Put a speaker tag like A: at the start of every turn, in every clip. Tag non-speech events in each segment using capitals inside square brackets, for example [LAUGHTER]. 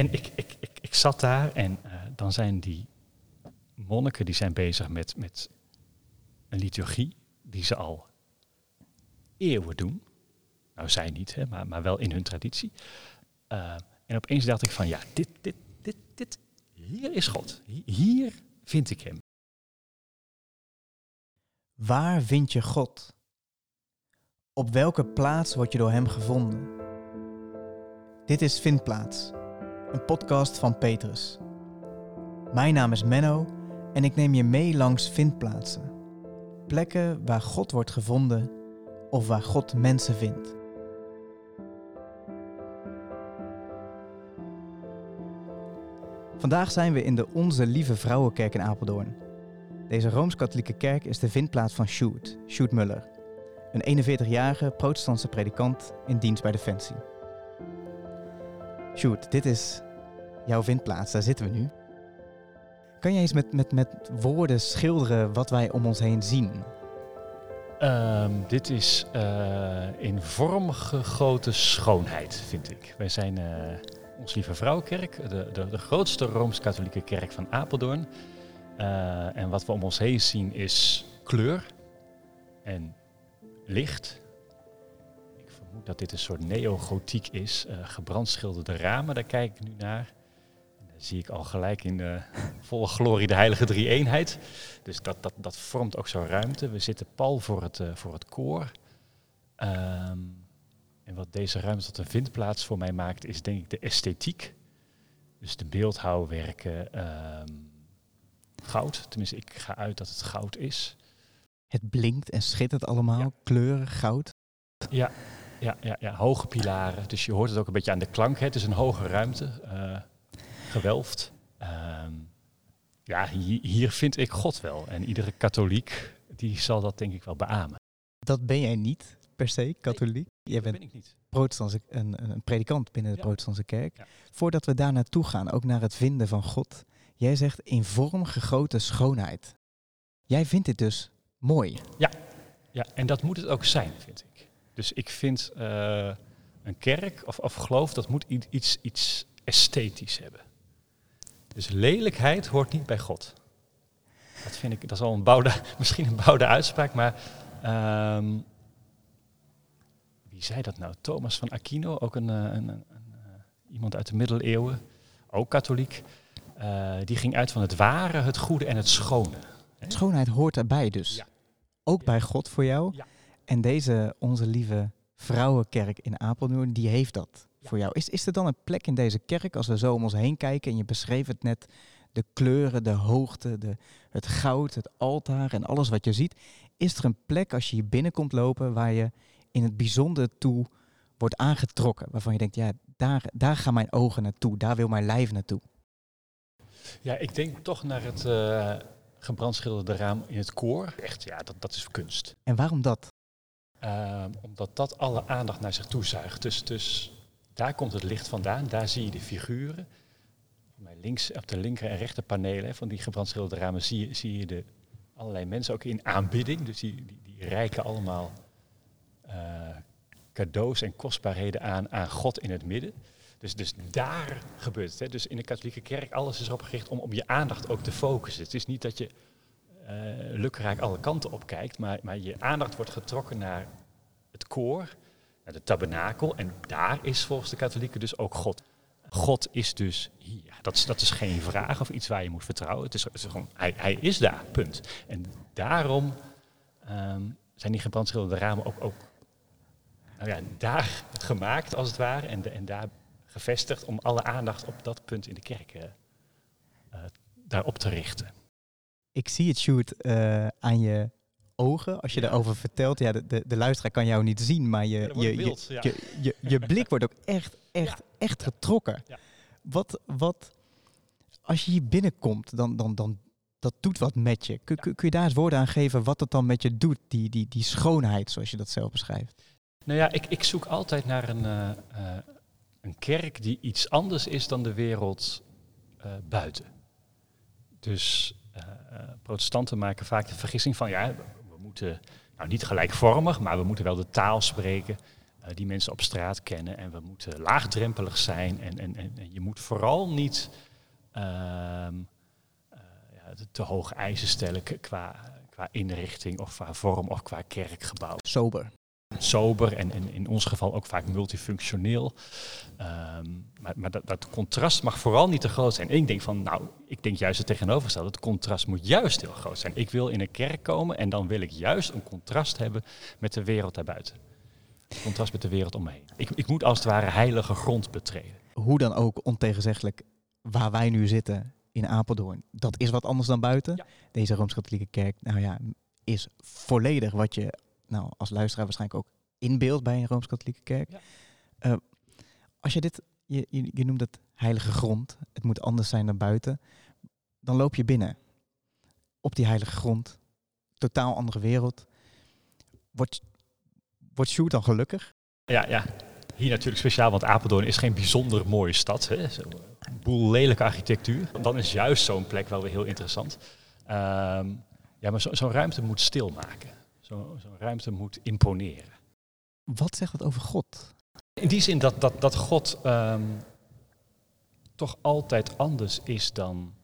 A: En ik, ik, ik, ik zat daar en eh, dan zijn die monniken die zijn bezig met, met een liturgie die ze al eeuwen doen. Nou, zij niet, hè, maar, maar wel in hun traditie. Uh, en opeens dacht ik van ja, dit, dit, dit, dit, hier is God. Hier vind ik hem.
B: Waar vind je God? Op welke plaats word je door hem gevonden? Dit is Vindplaats, een podcast van Petrus. Mijn naam is Menno en ik neem je mee langs vindplaatsen. Plekken waar God wordt gevonden of waar God mensen vindt. Vandaag zijn we in de Onze Lieve Vrouwenkerk in Apeldoorn. Deze Rooms-Katholieke kerk is de vindplaats van Sjoerd, Sjoerd Muller. Een 41-jarige protestantse predikant in dienst bij Defensie. Sjoerd, dit is jouw vindplaats, daar zitten we nu. Kan jij eens met, met, met woorden schilderen wat wij om ons heen zien?
A: Um, dit is uh, in vorm gegoten schoonheid, vind ik. Wij zijn uh, ons Lieve Vrouwenkerk, de, de, de grootste Rooms-Katholieke kerk van Apeldoorn. Uh, en wat we om ons heen zien is kleur en licht. Ik vermoed dat dit een soort neogotiek is. gebrandschilderde ramen, daar kijk ik nu naar zie ik al gelijk in de [LAUGHS] volle glorie de heilige drie-eenheid. Dus dat, dat, dat vormt ook zo'n ruimte. We zitten pal voor het, uh, voor het koor. Um, en wat deze ruimte tot een vindplaats voor mij maakt, is denk ik de esthetiek. Dus de beeldhouwwerken, um, goud. Tenminste, ik ga uit dat het goud is.
B: Het blinkt en schittert allemaal, ja. kleuren, goud.
A: Ja, ja, ja, ja, hoge pilaren. Dus je hoort het ook een beetje aan de klank. Hè. Het is een hoge ruimte. Uh, gewelfd. Um, ja, hier, hier, vind ik God wel. En iedere katholiek die zal dat denk ik wel beamen.
B: Dat ben jij niet per se, katholiek.
A: Nee,
B: jij bent
A: ben ik niet.
B: Protestantse, een, een predikant binnen de
A: Ja.
B: protestantse kerk.
A: Ja.
B: Voordat we daar naartoe gaan, ook naar het vinden van God. Jij zegt in vorm gegoten schoonheid. Jij vindt dit dus mooi.
A: Ja, en dat moet het ook zijn, vind ik. Dus ik vind eh, een kerk of, of geloof, dat moet iets, iets esthetisch hebben. Dus lelijkheid hoort niet bij God. Dat vind ik, dat is al een bouwde, [LAUGHS] misschien een bouwde uitspraak, maar ehm, wie zei dat nou? Thomas van Aquino, ook een, eh, een, een, een, eh, iemand uit de middeleeuwen, ook katholiek. Eh, die ging uit van het ware, het goede en het schone. Hè?
B: Schoonheid hoort erbij dus.
A: Ja.
B: Ook
A: Ja.
B: bij God voor jou.
A: Ja.
B: En deze, onze lieve vrouwenkerk in Apeldoorn, die heeft dat. Voor jou. Is, is er dan een plek in deze kerk, als we zo om ons heen kijken, en je beschreef het net, de kleuren, de hoogte, de, het goud, het altaar en alles wat je ziet. Is er een plek als je hier binnenkomt lopen waar je in het bijzonder toe wordt aangetrokken? Waarvan je denkt, ja, daar, daar gaan mijn ogen naartoe, daar wil mijn lijf naartoe.
A: Ja, ik denk toch naar het eh gebrandschilderde raam in het koor. Echt, ja, dat, dat is kunst.
B: En waarom dat?
A: Ehm, omdat dat alle aandacht naar zich toe zuigt. Dus, dus daar komt het licht vandaan, daar zie je de figuren. Links, op de linker en rechter panelen hè, van die gebrandschilderde ramen zie je, zie je de, allerlei mensen ook in aanbidding. Dus die, die, die reiken allemaal eh, cadeaus en kostbaarheden aan aan God in het midden. Dus, dus daar gebeurt het. Hè. Dus in de katholieke kerk, alles is erop gericht om je aandacht ook te focussen. Het is niet dat je eh lukraak alle kanten op kijkt, maar, maar je aandacht wordt getrokken naar het koor, naar de tabernakel. En daar is volgens de katholieken dus ook God. God is dus hier. Dat is, dat is geen vraag of iets waar je moet vertrouwen. Het is, gewoon, hij, hij is daar, punt. En daarom ehm, zijn die gebrandschilderde ramen ook, ook nou ja, daar gemaakt, als het ware. En, de, en daar gevestigd om alle aandacht op dat punt in de kerk eh, eh, daarop te richten.
B: Ik zie het, Sjoerd, eh, aan je ogen. Als je
A: Ja.
B: daarover vertelt, ja, de, de, de luisteraar kan jou niet zien, maar je, je, je, je, je, [LAUGHS] je blik wordt ook echt, echt, echt getrokken. Wat, wat, als je hier binnenkomt, dan, dan, dan, dat doet wat met je. Kun, kun kun je daar eens woorden aan geven wat het dan met je doet, die, die, die schoonheid, zoals je dat zelf beschrijft?
A: Nou ja, ik, ik zoek altijd naar een, eh, eh, een kerk die iets anders is dan de wereld eh, buiten. Dus protestanten maken vaak de vergissing van, ja, moeten nou niet gelijkvormig, maar we moeten wel de taal spreken eh, die mensen op straat kennen. En we moeten laagdrempelig zijn. En, en, en, je moet vooral niet ehm, eh, te, hoge eisen stellen qua, qua inrichting of qua vorm of qua kerkgebouw.
B: Sober.
A: Sober en, en in ons geval ook vaak multifunctioneel. Ehm, maar maar dat, dat contrast mag vooral niet te groot zijn. En ik denk van, nou, ik denk juist het tegenovergestelde. Het contrast moet juist heel groot zijn. Ik wil in een kerk komen en dan wil ik juist een contrast hebben met de wereld daarbuiten. Een contrast met de wereld om me heen. Ik, ik moet als het ware heilige grond betreden.
B: Hoe dan ook ontegenzeggelijk waar wij nu zitten in Apeldoorn, dat is wat anders dan buiten.
A: Ja.
B: Deze Rooms-Katholieke kerk, nou ja, is volledig wat je nou, als luisteraar waarschijnlijk ook inbeeldt bij een Rooms-Katholieke kerk.
A: Ja.
B: Eh, als je dit, je, je, je noemt het heilige grond, het moet anders zijn dan buiten, dan loop je binnen op die heilige grond, totaal andere wereld. Wordt, wordt Sjoerd dan gelukkig?
A: Ja, ja. Hier natuurlijk speciaal, want Apeldoorn is geen bijzonder mooie stad. Hè. Zo Een boel lelijke architectuur. Dan is juist zo'n plek wel weer heel interessant. Ehm, ja, maar zo- zo'n ruimte moet stilmaken. Zo- Zo'n ruimte moet imponeren.
B: Wat zegt dat over God?
A: In die zin dat, dat, dat God ehm, toch altijd anders is dan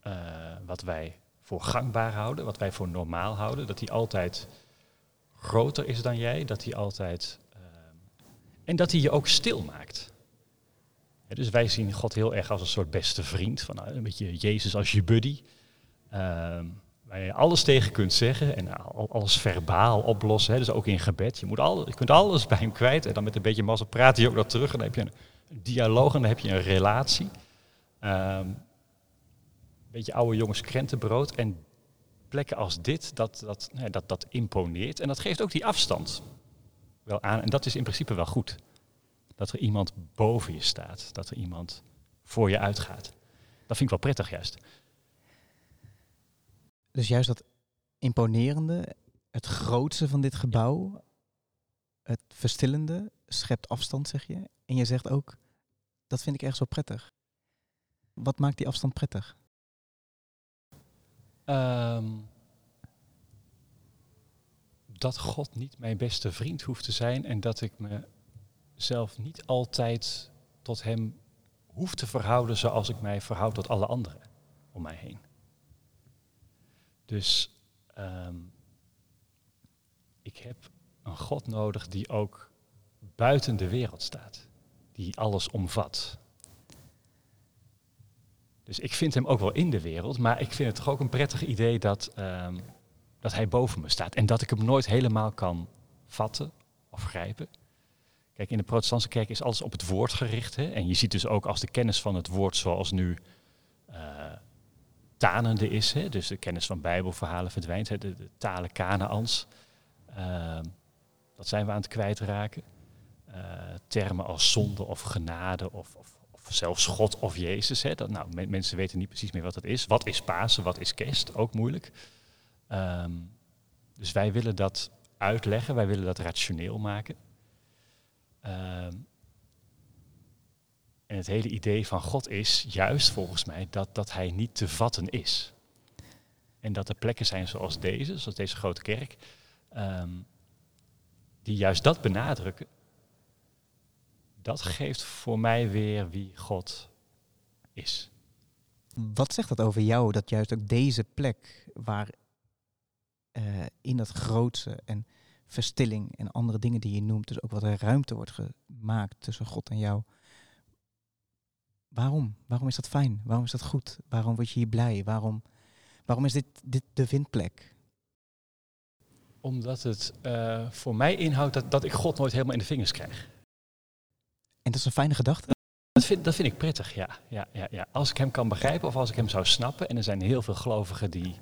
A: eh, wat wij voor gangbaar houden, wat wij voor normaal houden. Dat hij altijd groter is dan jij, dat hij altijd. ehm, en dat hij je ook stil maakt. Ja, dus wij zien God heel erg als een soort beste vriend, van, nou, een beetje Jezus als je buddy. Ehm, waar je alles tegen kunt zeggen en al- alles verbaal oplossen. Hè, dus ook in gebed. Je, moet al, je kunt alles bij hem kwijt. En dan met een beetje mazzel praat hij ook nog terug. En dan heb je een, dialoog en dan heb je een relatie. Ehm, een beetje oude jongens krentenbrood. En plekken als dit, dat, dat, dat, dat imponeert. En dat geeft ook die afstand wel aan. En dat is in principe wel goed. Dat er iemand boven je staat. Dat er iemand voor je uitgaat. Dat vind ik wel prettig juist.
B: Dus juist dat imponerende, het grootste van dit gebouw, het verstillende, schept afstand, zeg je. En je zegt ook, dat vind ik echt zo prettig. Wat maakt die afstand prettig?
A: Ehm, dat God niet mijn beste vriend hoeft te zijn en dat ik mezelf niet altijd tot Hem hoef te verhouden zoals ik mij verhoud tot alle anderen om mij heen. Dus ehm, ik heb een God nodig die ook buiten de wereld staat, die alles omvat. Dus ik vind hem ook wel in de wereld, maar ik vind het toch ook een prettig idee dat, ehm, dat hij boven me staat. En dat ik hem nooit helemaal kan vatten of grijpen. Kijk, in de protestantse kerk is alles op het woord gericht. Hè? En je ziet dus ook als de kennis van het woord zoals nu tanende is. Hè? Dus de kennis van bijbelverhalen verdwijnt. Hè? De, talen Kanaans. Ehm, dat zijn we aan het kwijtraken. Eh, termen als zonde of genade of, of, zelfs God of Jezus. Hè? Dat, nou, men- mensen weten niet precies meer wat het is. Wat is Pasen, wat is kerst? Ook moeilijk. Ehm, dus wij willen dat uitleggen, wij willen dat rationeel maken. Ehm, en het hele idee van God is juist volgens mij dat, dat hij niet te vatten is. En dat er plekken zijn zoals deze, zoals deze grote kerk, ehm, die juist dat benadrukken. Dat geeft voor mij weer wie God is.
B: Wat zegt dat over jou, dat juist ook deze plek, waar eh, in dat grootste en verstilling en andere dingen die je noemt, dus ook wat er ruimte wordt gemaakt tussen God en jou. Waarom? Waarom is dat fijn? Waarom is dat goed? Waarom word je hier blij? Waarom, waarom is dit, dit de vindplek?
A: Omdat het eh, voor mij inhoudt dat, dat ik God nooit helemaal in de vingers krijg.
B: En dat is een fijne gedachte.
A: Dat vind, dat vind ik prettig, ja. ja, ja, ja. Als ik hem kan begrijpen of als ik hem zou snappen. En er zijn heel veel gelovigen die,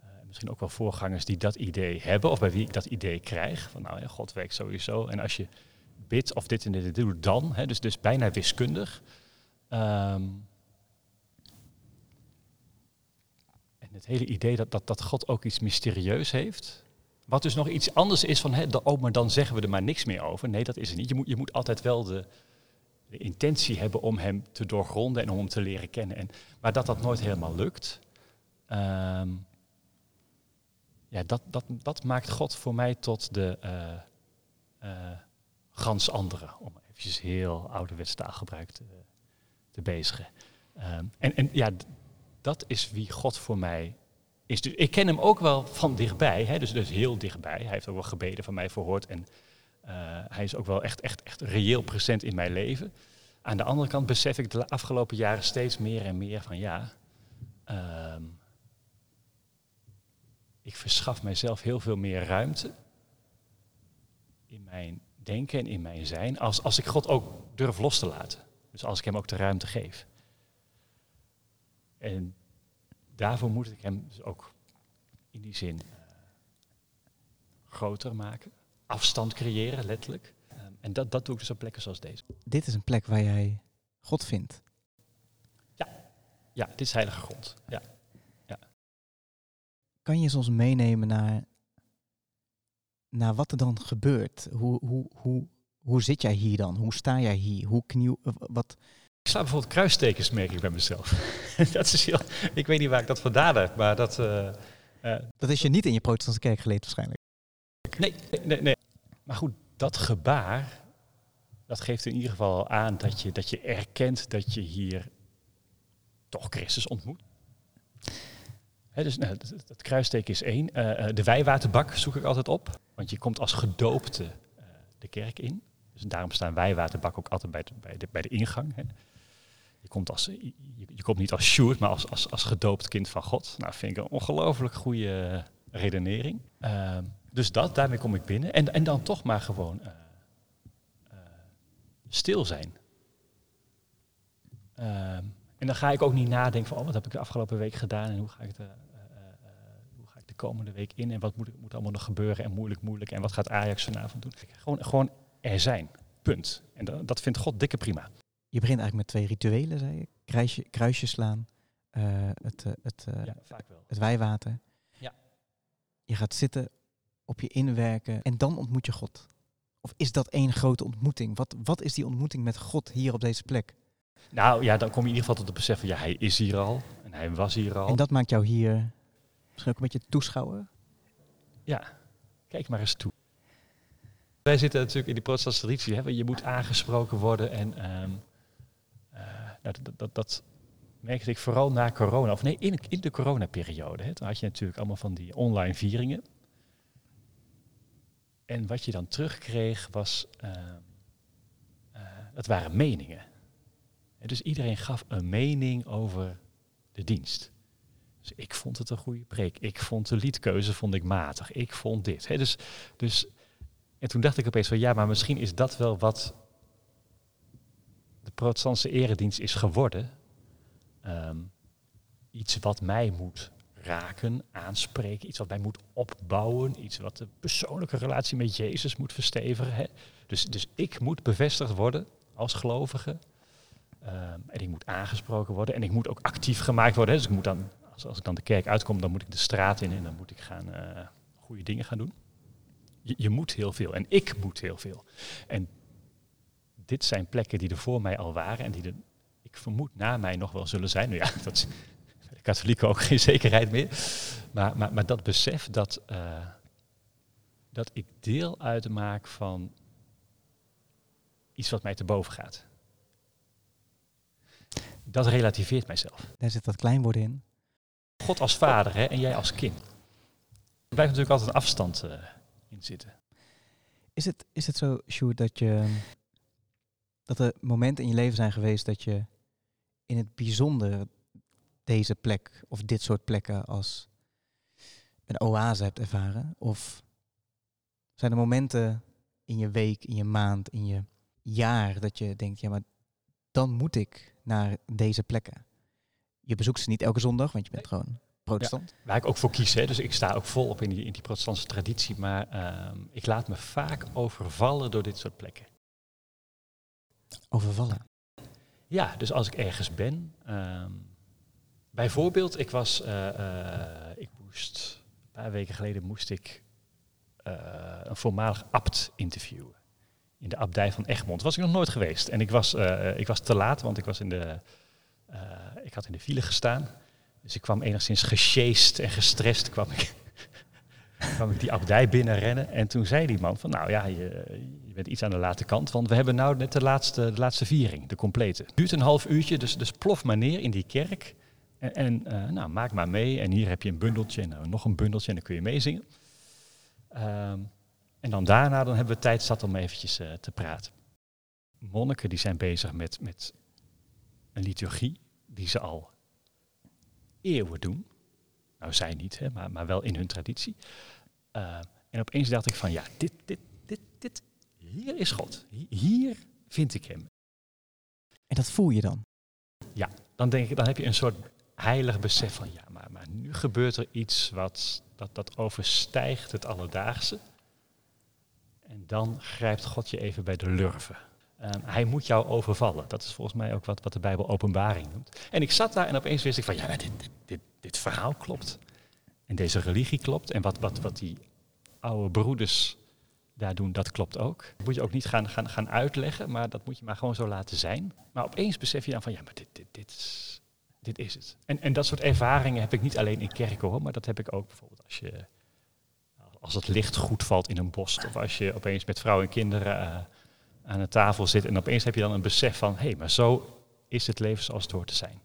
A: eh, misschien ook wel voorgangers, die dat idee hebben. Of bij wie ik dat idee krijg. Van nou ja, God werkt sowieso. En als je bidt of dit en dit doet, dan. Hè, dus, dus bijna wiskundig. Ehm, en het hele idee dat, dat, dat God ook iets mysterieus heeft. Wat dus nog iets anders is van, hè, oh, maar dan zeggen we er maar niks meer over. Nee, dat is het niet. Je moet, je moet altijd wel de, intentie hebben om hem te doorgronden en om hem te leren kennen. En, maar dat dat nooit helemaal lukt, ehm, ja, dat, dat, dat maakt God voor mij tot de, eh, eh, gans andere, om eventjes heel ouderwets taalgebruik te, te bezigen. Ehm, en, en ja, dat is wie God voor mij is. Dus ik ken hem ook wel van dichtbij, hè, dus, dus heel dichtbij. Hij heeft ook wel gebeden van mij verhoord en uh, hij is ook wel echt, echt, echt reëel present in mijn leven. Aan de andere kant besef ik de afgelopen jaren steeds meer en meer van ja, ehm, ik verschaf mijzelf heel veel meer ruimte in mijn denken en in mijn zijn, als, als ik God ook durf los te laten. Dus als ik hem ook de ruimte geef. En daarvoor moet ik hem dus ook in die zin uh, groter maken, afstand creëren, letterlijk. Um, en dat, dat doe ik dus op plekken zoals deze.
B: Dit is een plek waar jij God vindt.
A: Ja, ja dit is heilige grond. Ja. ja.
B: Kan je ons meenemen naar, naar wat er dan gebeurt? Hoe, hoe, hoe, hoe zit jij hier dan? Hoe sta jij hier? Hoe knieuw, wat,
A: ik sla bijvoorbeeld kruistekens, merk ik bij mezelf. [LAUGHS] dat is heel, ik weet niet waar ik dat vandaan heb, maar dat... Uh,
B: uh, dat is je niet in je protestantse kerk geleerd waarschijnlijk.
A: Nee, nee, nee. Maar goed, dat gebaar, dat geeft in ieder geval aan dat je, dat je erkent dat je hier toch Christus ontmoet. He, dus nou, dat, kruisteken is één. Uh, de wijwaterbak zoek ik altijd op, want je komt als gedoopte de kerk in. Dus daarom staan wijwaterbak ook altijd bij de, bij de, bij de ingang. Hè. Je komt, als, je, je, komt niet als Sjoerd, maar als, als, als gedoopt kind van God. Nou, vind ik een ongelooflijk goede redenering. Uh, dus dat, daarmee kom ik binnen. En, en dan toch maar gewoon uh, uh, stil zijn. Ehm, en dan ga ik ook niet nadenken van, oh, wat heb ik de afgelopen week gedaan en hoe ga ik de, hoe ga ik de komende week in en wat moet, moet allemaal nog gebeuren en moeilijk, moeilijk en wat gaat Ajax vanavond doen. Gewoon, gewoon er zijn, punt. En dat, dat vindt God dikke prima.
B: Je begint eigenlijk met twee rituelen, zei je. Kruisje, kruisje slaan, uh, het, uh, het, uh, ja, het wijwater.
A: Ja.
B: Je gaat zitten, op je inwerken en dan ontmoet je God. Of is dat één grote ontmoeting? Wat, wat is die ontmoeting met God hier op deze plek?
A: Nou ja, dan kom je in ieder geval tot het besef van ja, hij is hier al en hij was hier al.
B: En dat maakt jou hier misschien ook een beetje toeschouwer?
A: Ja, kijk maar eens toe. Wij zitten natuurlijk in die protestantse traditie. Je moet aangesproken worden en um, nou, dat, dat, merkte ik vooral na corona, of nee, in, in de coronaperiode. Hè. Toen had je natuurlijk allemaal van die online vieringen. En wat je dan terugkreeg was, uh, uh, dat waren meningen. dus iedereen gaf een mening over de dienst. Dus ik vond het een goede preek. Ik vond de liedkeuze vond ik matig. Ik vond dit. Hè. Dus, dus, en toen dacht ik opeens van ja, maar misschien is dat wel wat de protestantse eredienst is geworden. Um, iets wat mij moet raken, aanspreken, iets wat mij moet opbouwen, iets wat de persoonlijke relatie met Jezus moet verstevigen. Hè? Dus, dus ik moet bevestigd worden als gelovige. Um, en ik moet aangesproken worden en ik moet ook actief gemaakt worden. Hè? Dus ik moet dan, als, als ik dan de kerk uitkom, dan moet ik de straat in en dan moet ik gaan uh, goede dingen gaan doen. Je, je moet heel veel en ik moet heel veel. En dit zijn plekken die er voor mij al waren en die er, ik vermoed, na mij nog wel zullen zijn. Nou ja, [LAUGHS] dat is de katholieken ook geen zekerheid meer. Maar, maar, maar dat besef dat, uh, dat ik deel uitmaak van iets wat mij te boven gaat. Dat relativeert mijzelf.
B: Daar zit dat kleinwoorden in.
A: God als vader hè, en jij als kind. Er blijft natuurlijk altijd een afstand uh, in zitten.
B: Is het, is het zo, Sjoerd, dat je dat er momenten in je leven zijn geweest dat je in het bijzonder deze plek of dit soort plekken als een oase hebt ervaren? Of zijn er momenten in je week, in je maand, in je jaar dat je denkt, ja, maar dan moet ik naar deze plekken? Je bezoekt ze niet elke zondag, want je bent gewoon protestant.
A: Ja, waar ik ook voor kies, hè. dus ik sta ook volop in die, in die protestantse traditie, maar uh, ik laat me vaak overvallen door dit soort plekken.
B: Overvallen?
A: Ja, dus als ik ergens ben. Um, bijvoorbeeld, ik was, uh, uh, ik moest, een paar weken geleden moest ik uh, een voormalig abt interviewen. In de abdij van Egmond. Was ik nog nooit geweest. En ik was, ik was te laat, want ik, was in de, ik had in de file gestaan. Dus ik kwam enigszins gesjeest en gestrest [LAUGHS] kwam ik, die abdij binnenrennen. En toen zei die man van, nou ja, je, je bent iets aan de late kant. Want we hebben nou net de laatste, de laatste viering, de complete. Duurt een half uurtje, dus, dus plof maar neer in die kerk. En, en eh, nou, maak maar mee. En hier heb je een bundeltje en nou, nog een bundeltje en dan kun je meezingen. Ehm, en dan daarna dan hebben we tijd zat om eventjes eh, te praten. Monniken die zijn bezig met, met een liturgie die ze al eeuwen doen. Nou, zij niet, hè, maar, maar wel in hun traditie. Uh, en opeens dacht ik van, ja, dit, dit, dit, dit, hier is God. Hier vind ik hem.
B: En dat voel je dan?
A: Ja, dan, denk ik, dan heb je een soort heilig besef van, ja, maar, maar nu gebeurt er iets wat dat, dat overstijgt het alledaagse. En dan grijpt God je even bij de lurven. Um, hij moet jou overvallen. Dat is volgens mij ook wat, wat de Bijbel openbaring noemt. En ik zat daar en opeens wist ik van, ja, dit, dit, dit, verhaal klopt. En deze religie klopt. En wat, wat, wat die oude broeders daar doen, dat klopt ook. Dat moet je ook niet gaan, gaan, gaan uitleggen, maar dat moet je maar gewoon zo laten zijn. Maar opeens besef je dan van, ja, maar dit, dit, dit, is, dit is het. En, en dat soort ervaringen heb ik niet alleen in kerken hoor, maar dat heb ik ook bijvoorbeeld als je... Als het licht goed valt in een bos, of als je opeens met vrouwen en kinderen uh, aan een tafel zit en opeens heb je dan een besef van, hé, hey, maar zo is het leven zoals het hoort te zijn.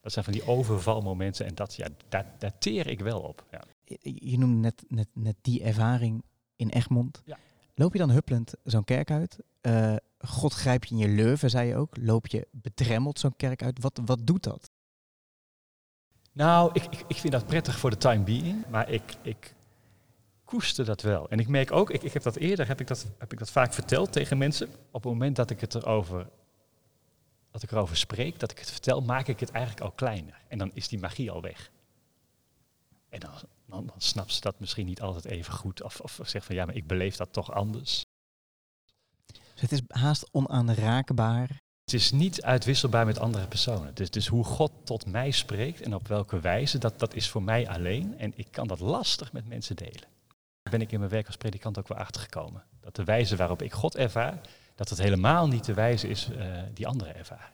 A: Dat zijn van die overvalmomenten en dat, ja, daar, daar teer ik wel op. Ja.
B: Je noemde net, net, net die ervaring in Egmond. Ja. Loop je dan huppelend zo'n kerk uit? Uh, God grijpt je in je leuven, zei je ook. Loop je bedremmeld zo'n kerk uit? Wat, wat doet dat?
A: Nou, ik, ik, ik vind dat prettig voor de time being, maar ik, ik koester dat wel. En ik merk ook, ik, ik heb dat eerder, heb ik dat, heb ik dat vaak verteld tegen mensen. Op het moment dat ik het erover dat ik erover spreek, dat ik het vertel, maak ik het eigenlijk al kleiner. En dan is die magie al weg. En dan, dan, dan snapt ze dat misschien niet altijd even goed. Of, of zegt van ja, maar ik beleef dat toch anders.
B: Dus het is haast onaanraakbaar.
A: Het is niet uitwisselbaar met andere personen. Dus, dus hoe God tot mij spreekt en op welke wijze, dat, dat is voor mij alleen. En ik kan dat lastig met mensen delen. Ben ik in mijn werk als predikant ook wel achtergekomen. Dat de wijze waarop ik God ervaar, dat het helemaal niet de wijze is uh, die anderen ervaren.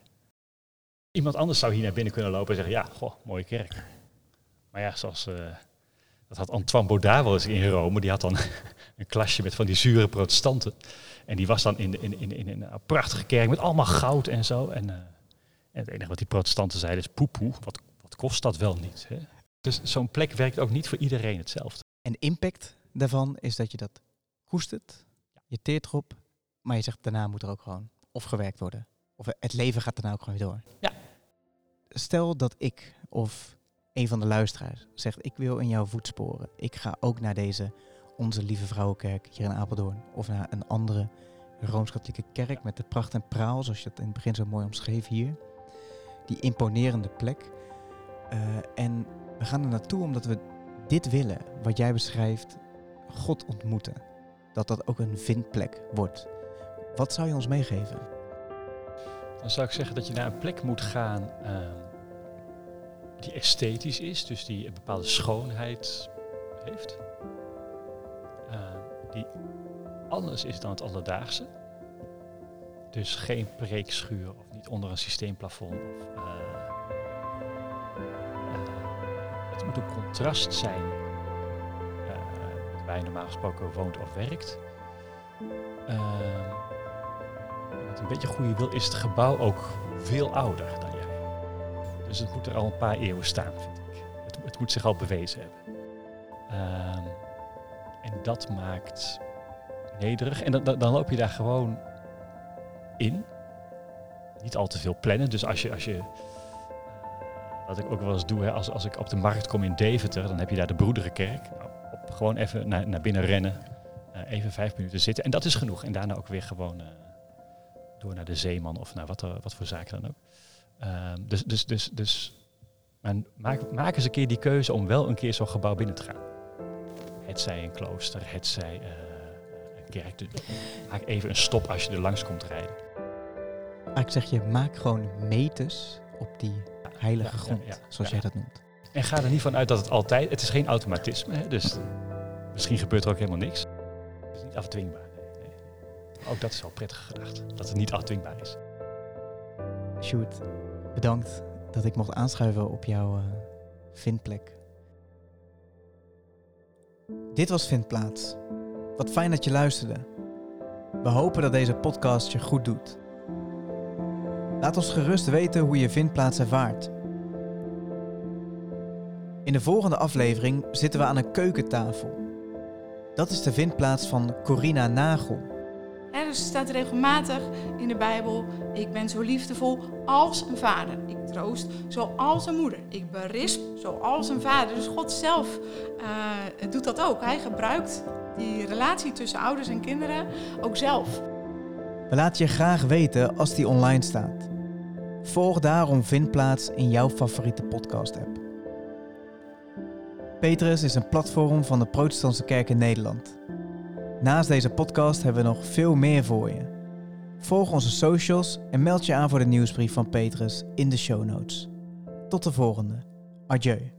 A: Iemand anders zou hier naar binnen kunnen lopen en zeggen, ja, goh, mooie kerk. Maar ja, zoals, uh, dat had Antoine Baudard wel eens in Rome, die had dan [LAUGHS] een klasje met van die zure protestanten. En die was dan in, in, in, in een prachtige kerk met allemaal goud en zo. En, uh, en het enige wat die protestanten zeiden is, poepoe, wat, wat kost dat wel niet? Hè? Dus zo'n plek werkt ook niet voor iedereen hetzelfde.
B: En impact daarvan is dat je dat koestert, je teert erop, maar je zegt daarna moet er ook gewoon of gewerkt worden. Of het leven gaat daarna ook gewoon weer door.
A: Ja.
B: Stel dat ik of een van de luisteraars zegt ik wil in jouw voetsporen. Ik ga ook naar deze Onze Lieve Vrouwenkerk hier in Apeldoorn. Of naar een andere Rooms-Katholieke kerk met de pracht en praal, zoals je het in het begin zo mooi omschreef hier. Die imponerende plek. Uh, en we gaan er naartoe omdat we dit willen, wat jij beschrijft, God ontmoeten. Dat dat ook een vindplek wordt. Wat zou je ons meegeven?
A: Dan zou ik zeggen dat je naar een plek moet gaan uh, die esthetisch is, dus die een bepaalde schoonheid heeft. Uh, die anders is dan het alledaagse. Dus geen preekschuur of niet onder een systeemplafond. Of, uh, het moet een contrast zijn normaal gesproken woont of werkt. Met een beetje goede wil is het gebouw ook veel ouder dan jij. Dus het moet er al een paar eeuwen staan, vind ik. Het, het moet zich al bewezen hebben. Uh, en dat maakt nederig. En dan, dan, loop je daar gewoon in. Niet al te veel plannen. Dus als je, als je wat ik ook wel eens doe, hè, als, als ik op de markt kom in Deventer, dan heb je daar de Broederenkerk. Nou, gewoon even naar, naar binnen rennen, uh, even vijf minuten zitten. En dat is genoeg. En daarna ook weer gewoon uh, door naar de Zeeman of naar wat, er, wat voor zaken dan ook. Uh, dus dus, dus, dus maak, maak eens een keer die keuze om wel een keer zo'n gebouw binnen te gaan. Het zij een klooster, het zij een kerk. Dus maak even een stop als je er langs komt rijden.
B: Ik zeg je, maak gewoon meters op die heilige ja, grond, ja, ja, zoals jij dat noemt.
A: En ga er niet van uit dat het altijd, het is geen automatisme, hè, dus misschien gebeurt er ook helemaal niks. Het is niet afdwingbaar. Ook dat is wel prettig gedacht, dat het niet afdwingbaar is.
B: Sjoerd, bedankt dat ik mocht aanschuiven op jouw uh, vindplek. Dit was Vindplaats. Wat fijn dat je luisterde. We hopen dat deze podcast je goed doet. Laat ons gerust weten hoe je Vindplaats ervaart. In de volgende aflevering zitten we aan een keukentafel. Dat is de vindplaats van Corina Nagel.
C: Dus er staat regelmatig in de Bijbel: Ik ben zo liefdevol als een vader. Ik troost zoals een moeder. Ik berisp zoals een vader. Dus God zelf uh, doet dat ook. Hij gebruikt die relatie tussen ouders en kinderen ook zelf.
B: We laten je graag weten als die online staat. Volg daarom Vindplaats in jouw favoriete podcast-app. Petrus is een platform van de Protestantse Kerk in Nederland. Naast deze podcast hebben we nog veel meer voor je. Volg onze socials en meld je aan voor de nieuwsbrief van Petrus in de show notes. Tot de volgende. Adieu.